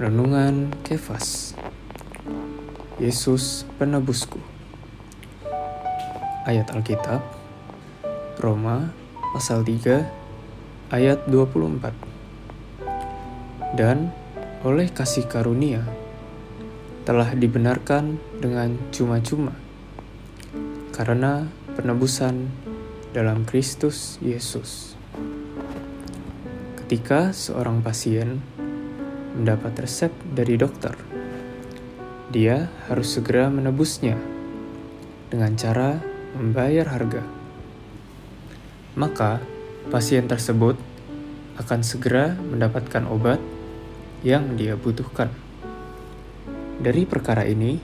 Renungan Kefas. Yesus penebusku. Ayat Alkitab Roma pasal 3 ayat 24 Dan oleh kasih karunia telah dibenarkan dengan cuma-cuma karena penebusan dalam Kristus Yesus. Ketika seorang pasien mendapat resep dari dokter. Dia harus segera menebusnya dengan cara membayar harga. Maka, pasien tersebut akan segera mendapatkan obat yang dia butuhkan. Dari perkara ini,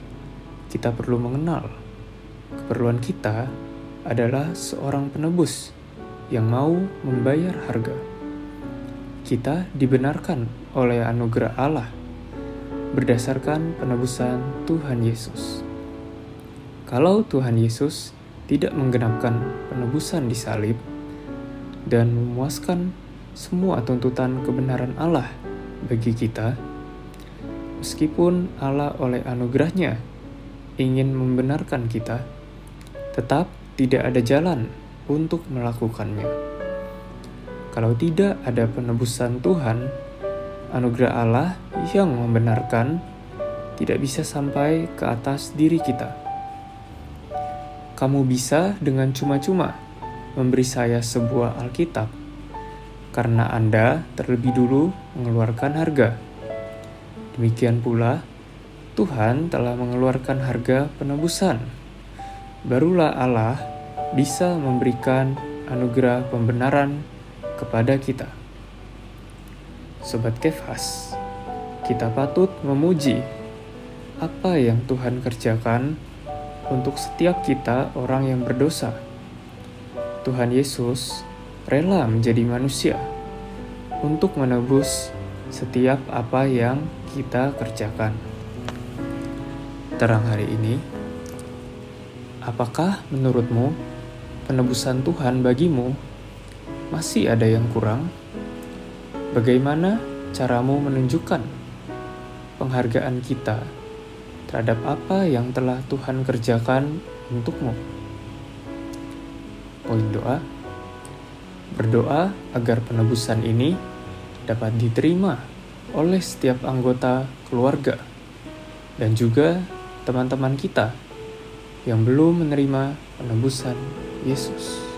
kita perlu mengenal keperluan kita adalah seorang penebus yang mau membayar harga kita dibenarkan oleh anugerah Allah berdasarkan penebusan Tuhan Yesus. Kalau Tuhan Yesus tidak menggenapkan penebusan di salib dan memuaskan semua tuntutan kebenaran Allah bagi kita, meskipun Allah oleh anugerahnya ingin membenarkan kita, tetap tidak ada jalan untuk melakukannya. Kalau tidak ada penebusan Tuhan, anugerah Allah yang membenarkan tidak bisa sampai ke atas diri kita. Kamu bisa dengan cuma-cuma memberi saya sebuah Alkitab karena Anda terlebih dulu mengeluarkan harga. Demikian pula, Tuhan telah mengeluarkan harga penebusan. Barulah Allah bisa memberikan anugerah pembenaran kepada kita. Sobat Kefas, kita patut memuji apa yang Tuhan kerjakan untuk setiap kita orang yang berdosa. Tuhan Yesus rela menjadi manusia untuk menebus setiap apa yang kita kerjakan. Terang hari ini, apakah menurutmu penebusan Tuhan bagimu masih ada yang kurang? Bagaimana caramu menunjukkan penghargaan kita terhadap apa yang telah Tuhan kerjakan untukmu? Poin doa: berdoa agar penebusan ini dapat diterima oleh setiap anggota keluarga dan juga teman-teman kita yang belum menerima penebusan Yesus.